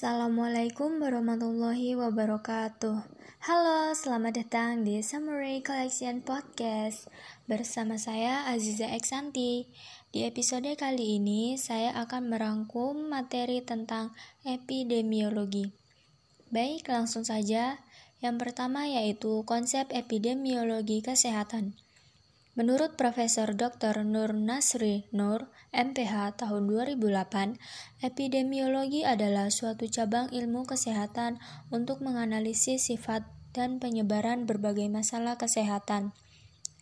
Assalamualaikum warahmatullahi wabarakatuh. Halo, selamat datang di Summary Collection Podcast bersama saya Aziza Eksanti. Di episode kali ini saya akan merangkum materi tentang epidemiologi. Baik, langsung saja. Yang pertama yaitu konsep epidemiologi kesehatan. Menurut Profesor Dr. Nur Nasri Nur, MPH tahun 2008, epidemiologi adalah suatu cabang ilmu kesehatan untuk menganalisis sifat dan penyebaran berbagai masalah kesehatan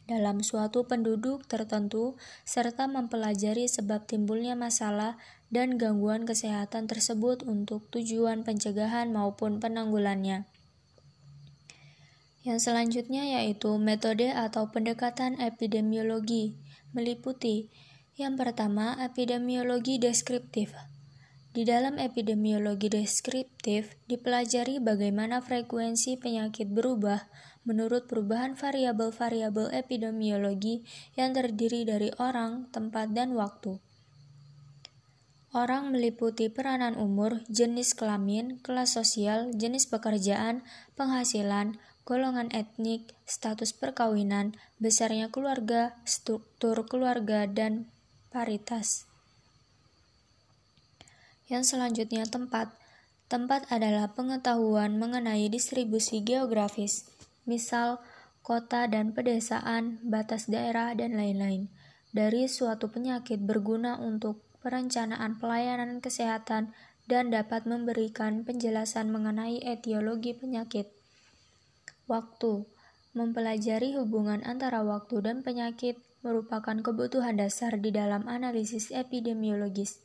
dalam suatu penduduk tertentu serta mempelajari sebab timbulnya masalah dan gangguan kesehatan tersebut untuk tujuan pencegahan maupun penanggulannya. Yang selanjutnya yaitu metode atau pendekatan epidemiologi, meliputi yang pertama epidemiologi deskriptif. Di dalam epidemiologi deskriptif dipelajari bagaimana frekuensi penyakit berubah menurut perubahan variabel-variabel epidemiologi yang terdiri dari orang, tempat, dan waktu. Orang meliputi peranan umur, jenis kelamin, kelas sosial, jenis pekerjaan, penghasilan, golongan etnik, status perkawinan, besarnya keluarga, struktur keluarga, dan paritas. Yang selanjutnya tempat. Tempat adalah pengetahuan mengenai distribusi geografis, misal kota dan pedesaan, batas daerah, dan lain-lain. Dari suatu penyakit berguna untuk perencanaan pelayanan kesehatan dan dapat memberikan penjelasan mengenai etiologi penyakit. Waktu mempelajari hubungan antara waktu dan penyakit merupakan kebutuhan dasar di dalam analisis epidemiologis.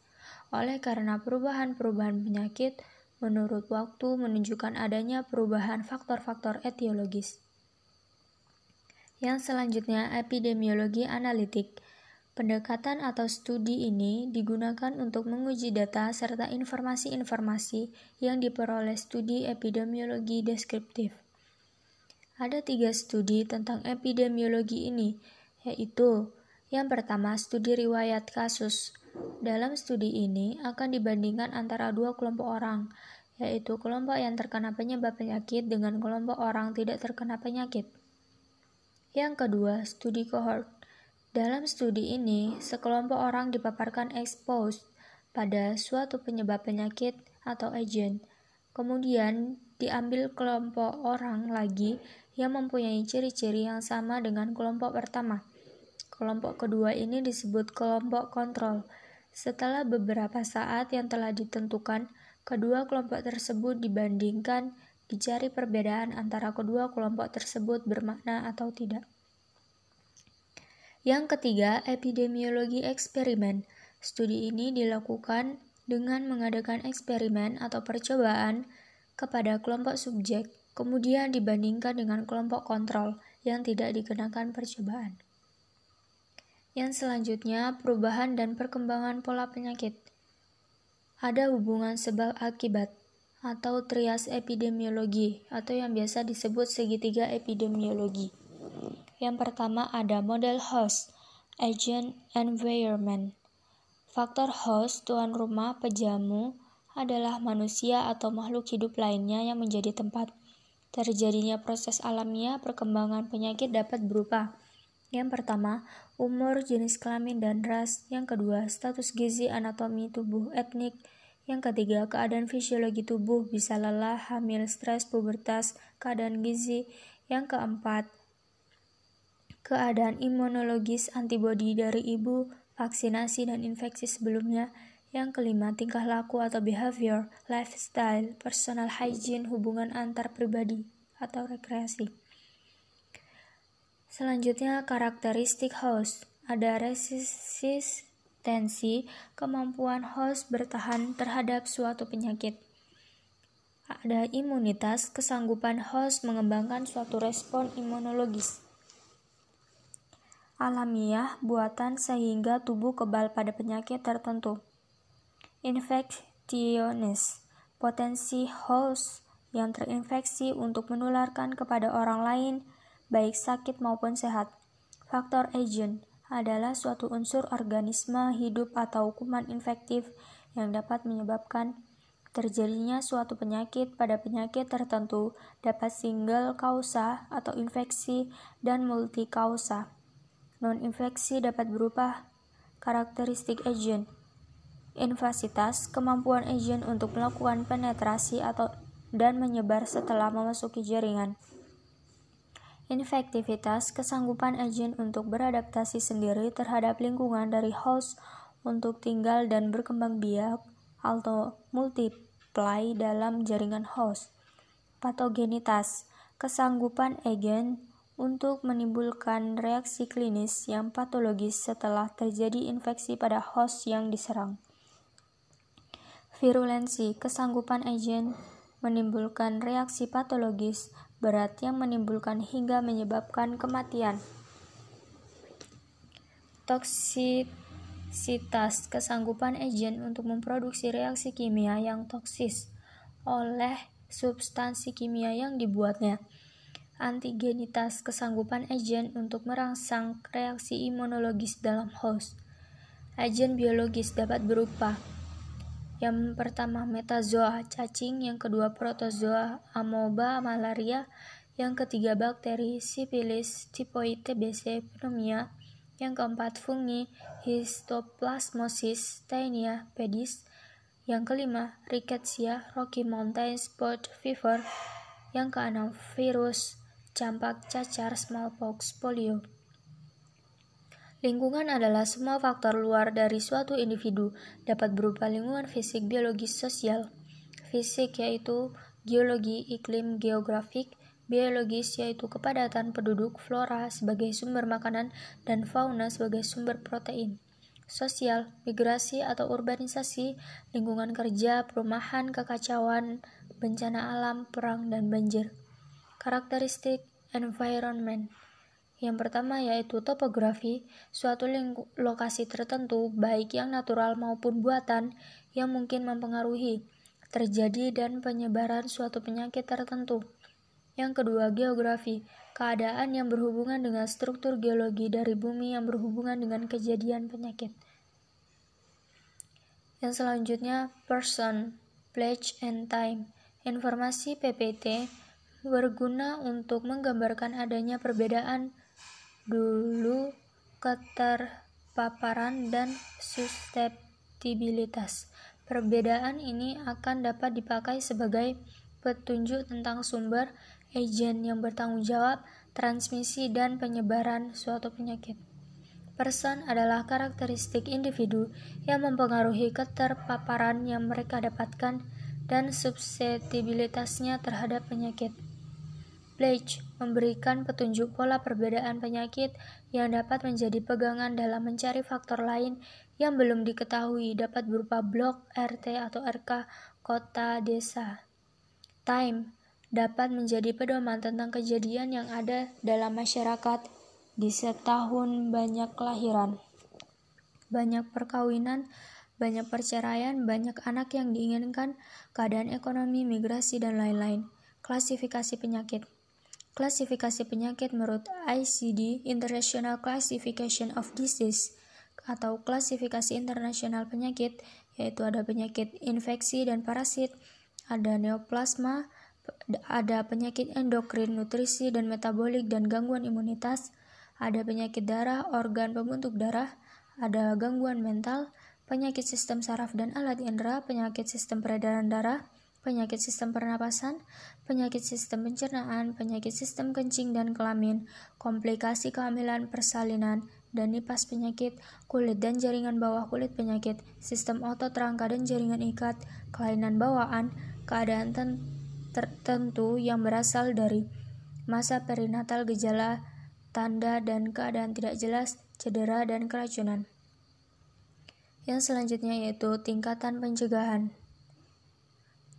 Oleh karena perubahan-perubahan penyakit menurut waktu menunjukkan adanya perubahan faktor-faktor etiologis. Yang selanjutnya, epidemiologi analitik. Pendekatan atau studi ini digunakan untuk menguji data serta informasi-informasi yang diperoleh studi epidemiologi deskriptif. Ada tiga studi tentang epidemiologi ini, yaitu yang pertama studi riwayat kasus. Dalam studi ini akan dibandingkan antara dua kelompok orang, yaitu kelompok yang terkena penyebab penyakit dengan kelompok orang tidak terkena penyakit. Yang kedua, studi cohort. Dalam studi ini, sekelompok orang dipaparkan expose pada suatu penyebab penyakit atau agent. Kemudian diambil kelompok orang lagi yang mempunyai ciri-ciri yang sama dengan kelompok pertama. Kelompok kedua ini disebut kelompok kontrol. Setelah beberapa saat yang telah ditentukan, kedua kelompok tersebut dibandingkan dicari perbedaan antara kedua kelompok tersebut bermakna atau tidak. Yang ketiga, epidemiologi eksperimen. Studi ini dilakukan dengan mengadakan eksperimen atau percobaan kepada kelompok subjek kemudian dibandingkan dengan kelompok kontrol yang tidak dikenakan percobaan. Yang selanjutnya, perubahan dan perkembangan pola penyakit. Ada hubungan sebab akibat atau trias epidemiologi atau yang biasa disebut segitiga epidemiologi. Yang pertama ada model host, agent, environment. Faktor host, tuan rumah, pejamu, adalah manusia atau makhluk hidup lainnya yang menjadi tempat terjadinya proses alamiah perkembangan penyakit dapat berupa yang pertama, umur, jenis kelamin, dan ras. Yang kedua, status gizi, anatomi tubuh, etnik. Yang ketiga, keadaan fisiologi tubuh, bisa lelah, hamil, stres, pubertas, keadaan gizi. Yang keempat, keadaan imunologis, antibodi dari ibu, vaksinasi, dan infeksi sebelumnya. Yang kelima, tingkah laku atau behavior, lifestyle, personal hygiene, hubungan antar pribadi atau rekreasi. Selanjutnya, karakteristik host. Ada resistensi, kemampuan host bertahan terhadap suatu penyakit. Ada imunitas, kesanggupan host mengembangkan suatu respon imunologis alamiah buatan sehingga tubuh kebal pada penyakit tertentu infeksionis, potensi host yang terinfeksi untuk menularkan kepada orang lain, baik sakit maupun sehat. Faktor agent adalah suatu unsur organisme hidup atau kuman infektif yang dapat menyebabkan Terjadinya suatu penyakit pada penyakit tertentu dapat single kausa atau infeksi dan multi kausa. Non-infeksi dapat berupa karakteristik agent, invasitas, kemampuan agent untuk melakukan penetrasi atau dan menyebar setelah memasuki jaringan. Infektivitas, kesanggupan agent untuk beradaptasi sendiri terhadap lingkungan dari host untuk tinggal dan berkembang biak atau multiply dalam jaringan host. Patogenitas, kesanggupan agen untuk menimbulkan reaksi klinis yang patologis setelah terjadi infeksi pada host yang diserang. Virulensi, kesanggupan agen menimbulkan reaksi patologis berat yang menimbulkan hingga menyebabkan kematian. Toksik sitas kesanggupan agen untuk memproduksi reaksi kimia yang toksis oleh substansi kimia yang dibuatnya. Antigenitas kesanggupan agen untuk merangsang reaksi imunologis dalam host. Agen biologis dapat berupa yang pertama metazoa cacing, yang kedua protozoa amoeba malaria, yang ketiga bakteri sipilis, tipoid TBC, pneumonia, yang keempat, fungi, histoplasmosis, taenia pedis. Yang kelima, rickettsia, Rocky Mountain spot fever. Yang keenam, virus, campak, cacar, smallpox, polio. Lingkungan adalah semua faktor luar dari suatu individu, dapat berupa lingkungan fisik, biologis, sosial. Fisik yaitu geologi, iklim, geografik, biologis yaitu kepadatan penduduk, flora sebagai sumber makanan, dan fauna sebagai sumber protein. Sosial, migrasi atau urbanisasi, lingkungan kerja, perumahan, kekacauan, bencana alam, perang, dan banjir. Karakteristik environment yang pertama yaitu topografi, suatu lokasi tertentu, baik yang natural maupun buatan, yang mungkin mempengaruhi terjadi dan penyebaran suatu penyakit tertentu. Yang kedua, geografi, keadaan yang berhubungan dengan struktur geologi dari bumi yang berhubungan dengan kejadian penyakit. Yang selanjutnya, person, place, and time. Informasi PPT berguna untuk menggambarkan adanya perbedaan dulu keterpaparan dan susceptibilitas. Perbedaan ini akan dapat dipakai sebagai petunjuk tentang sumber agen yang bertanggung jawab transmisi dan penyebaran suatu penyakit. Person adalah karakteristik individu yang mempengaruhi keterpaparan yang mereka dapatkan dan susceptibilitasnya terhadap penyakit. Blake memberikan petunjuk pola perbedaan penyakit yang dapat menjadi pegangan dalam mencari faktor lain yang belum diketahui dapat berupa blok, RT atau RK, kota, desa. Time dapat menjadi pedoman tentang kejadian yang ada dalam masyarakat di setahun banyak kelahiran, banyak perkawinan, banyak perceraian, banyak anak yang diinginkan, keadaan ekonomi, migrasi, dan lain-lain. Klasifikasi penyakit Klasifikasi penyakit menurut ICD International Classification of Disease atau klasifikasi internasional penyakit yaitu ada penyakit infeksi dan parasit, ada neoplasma, ada penyakit endokrin, nutrisi dan metabolik dan gangguan imunitas, ada penyakit darah, organ pembentuk darah, ada gangguan mental, penyakit sistem saraf dan alat indera, penyakit sistem peredaran darah, penyakit sistem pernapasan, penyakit sistem pencernaan, penyakit sistem kencing dan kelamin, komplikasi kehamilan persalinan, dan nipas penyakit, kulit dan jaringan bawah kulit penyakit, sistem otot rangka dan jaringan ikat, kelainan bawaan, keadaan tertentu yang berasal dari masa perinatal gejala, tanda dan keadaan tidak jelas, cedera dan keracunan. Yang selanjutnya yaitu tingkatan pencegahan.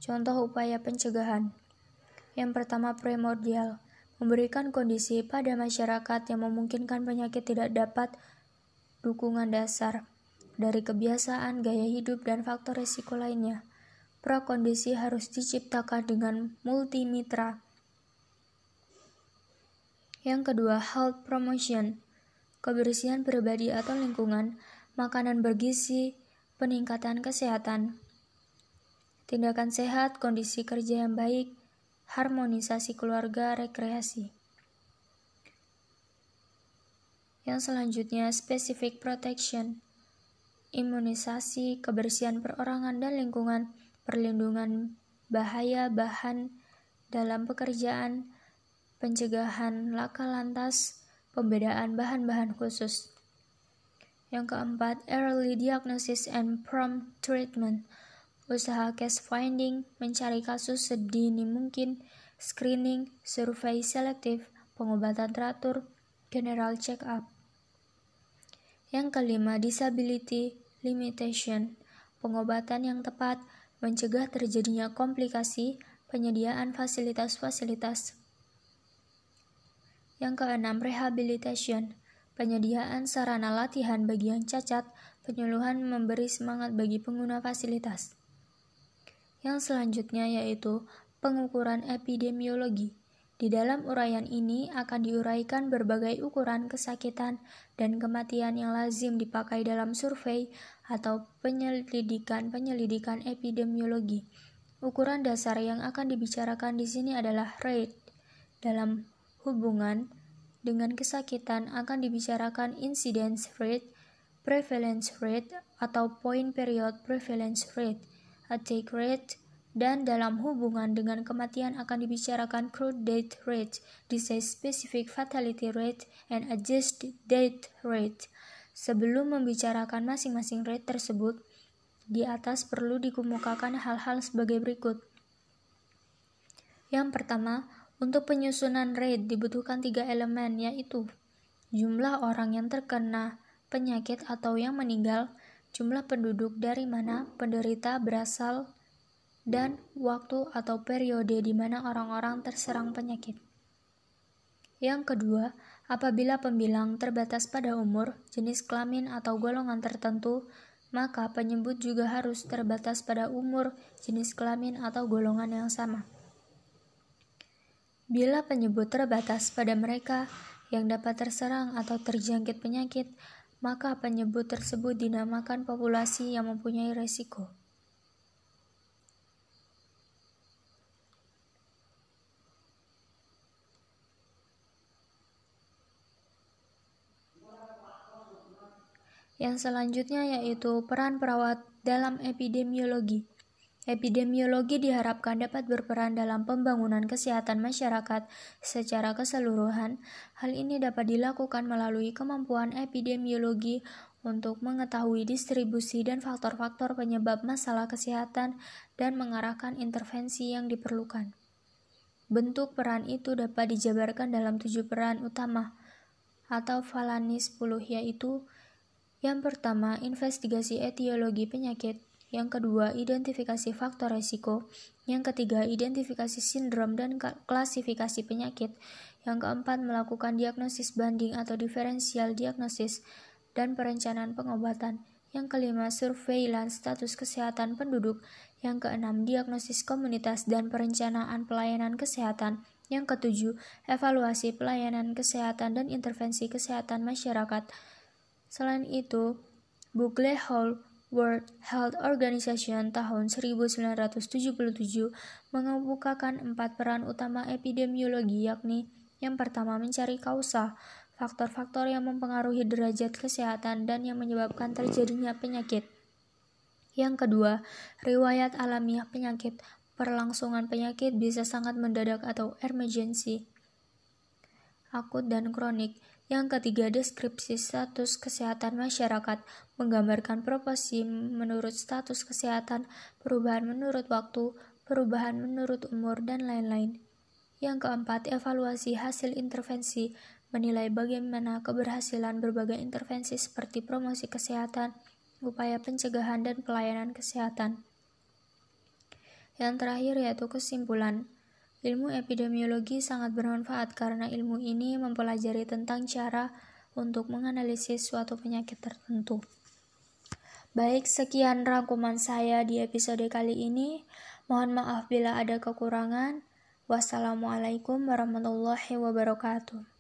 Contoh upaya pencegahan. Yang pertama primordial, memberikan kondisi pada masyarakat yang memungkinkan penyakit tidak dapat dukungan dasar dari kebiasaan, gaya hidup, dan faktor risiko lainnya prakondisi harus diciptakan dengan multimitra. Yang kedua, health promotion, kebersihan pribadi atau lingkungan, makanan bergizi, peningkatan kesehatan. Tindakan sehat, kondisi kerja yang baik, harmonisasi keluarga, rekreasi. Yang selanjutnya, specific protection, imunisasi, kebersihan perorangan dan lingkungan, perlindungan bahaya bahan dalam pekerjaan, pencegahan laka lantas, pembedaan bahan-bahan khusus. Yang keempat, early diagnosis and prompt treatment, usaha case finding, mencari kasus sedini mungkin, screening, survei selektif, pengobatan teratur, general check-up. Yang kelima, disability limitation, pengobatan yang tepat, mencegah terjadinya komplikasi, penyediaan fasilitas-fasilitas. Yang keenam, rehabilitation, penyediaan sarana latihan bagi yang cacat, penyuluhan memberi semangat bagi pengguna fasilitas. Yang selanjutnya yaitu pengukuran epidemiologi di dalam uraian ini akan diuraikan berbagai ukuran kesakitan dan kematian yang lazim dipakai dalam survei atau penyelidikan-penyelidikan epidemiologi. Ukuran dasar yang akan dibicarakan di sini adalah rate. Dalam hubungan dengan kesakitan akan dibicarakan incidence rate, prevalence rate atau point period prevalence rate, attack rate, dan dalam hubungan dengan kematian akan dibicarakan crude death rate, disease specific fatality rate, and adjusted death rate. Sebelum membicarakan masing-masing rate tersebut, di atas perlu dikemukakan hal-hal sebagai berikut. Yang pertama, untuk penyusunan rate dibutuhkan tiga elemen, yaitu jumlah orang yang terkena penyakit atau yang meninggal, jumlah penduduk dari mana penderita berasal, dan waktu atau periode di mana orang-orang terserang penyakit. Yang kedua, apabila pembilang terbatas pada umur, jenis kelamin atau golongan tertentu, maka penyebut juga harus terbatas pada umur, jenis kelamin atau golongan yang sama. Bila penyebut terbatas pada mereka yang dapat terserang atau terjangkit penyakit, maka penyebut tersebut dinamakan populasi yang mempunyai resiko. Yang selanjutnya yaitu peran perawat dalam epidemiologi. Epidemiologi diharapkan dapat berperan dalam pembangunan kesehatan masyarakat secara keseluruhan. Hal ini dapat dilakukan melalui kemampuan epidemiologi untuk mengetahui distribusi dan faktor-faktor penyebab masalah kesehatan dan mengarahkan intervensi yang diperlukan. Bentuk peran itu dapat dijabarkan dalam tujuh peran utama atau Valanis 10 yaitu yang pertama, investigasi etiologi penyakit. Yang kedua, identifikasi faktor resiko. Yang ketiga, identifikasi sindrom dan klasifikasi penyakit. Yang keempat, melakukan diagnosis banding atau diferensial diagnosis dan perencanaan pengobatan. Yang kelima, surveillance status kesehatan penduduk. Yang keenam, diagnosis komunitas dan perencanaan pelayanan kesehatan. Yang ketujuh, evaluasi pelayanan kesehatan dan intervensi kesehatan masyarakat. Selain itu, Bugle Hall World Health Organization tahun 1977 mengemukakan empat peran utama epidemiologi yakni yang pertama mencari kausa, faktor-faktor yang mempengaruhi derajat kesehatan dan yang menyebabkan terjadinya penyakit. Yang kedua, riwayat alamiah penyakit. Perlangsungan penyakit bisa sangat mendadak atau emergency, akut dan kronik. Yang ketiga, deskripsi status kesehatan masyarakat menggambarkan proporsi menurut status kesehatan, perubahan menurut waktu, perubahan menurut umur, dan lain-lain. Yang keempat, evaluasi hasil intervensi menilai bagaimana keberhasilan berbagai intervensi seperti promosi kesehatan, upaya pencegahan, dan pelayanan kesehatan. Yang terakhir yaitu kesimpulan. Ilmu epidemiologi sangat bermanfaat karena ilmu ini mempelajari tentang cara untuk menganalisis suatu penyakit tertentu. Baik, sekian rangkuman saya di episode kali ini. Mohon maaf bila ada kekurangan. Wassalamualaikum warahmatullahi wabarakatuh.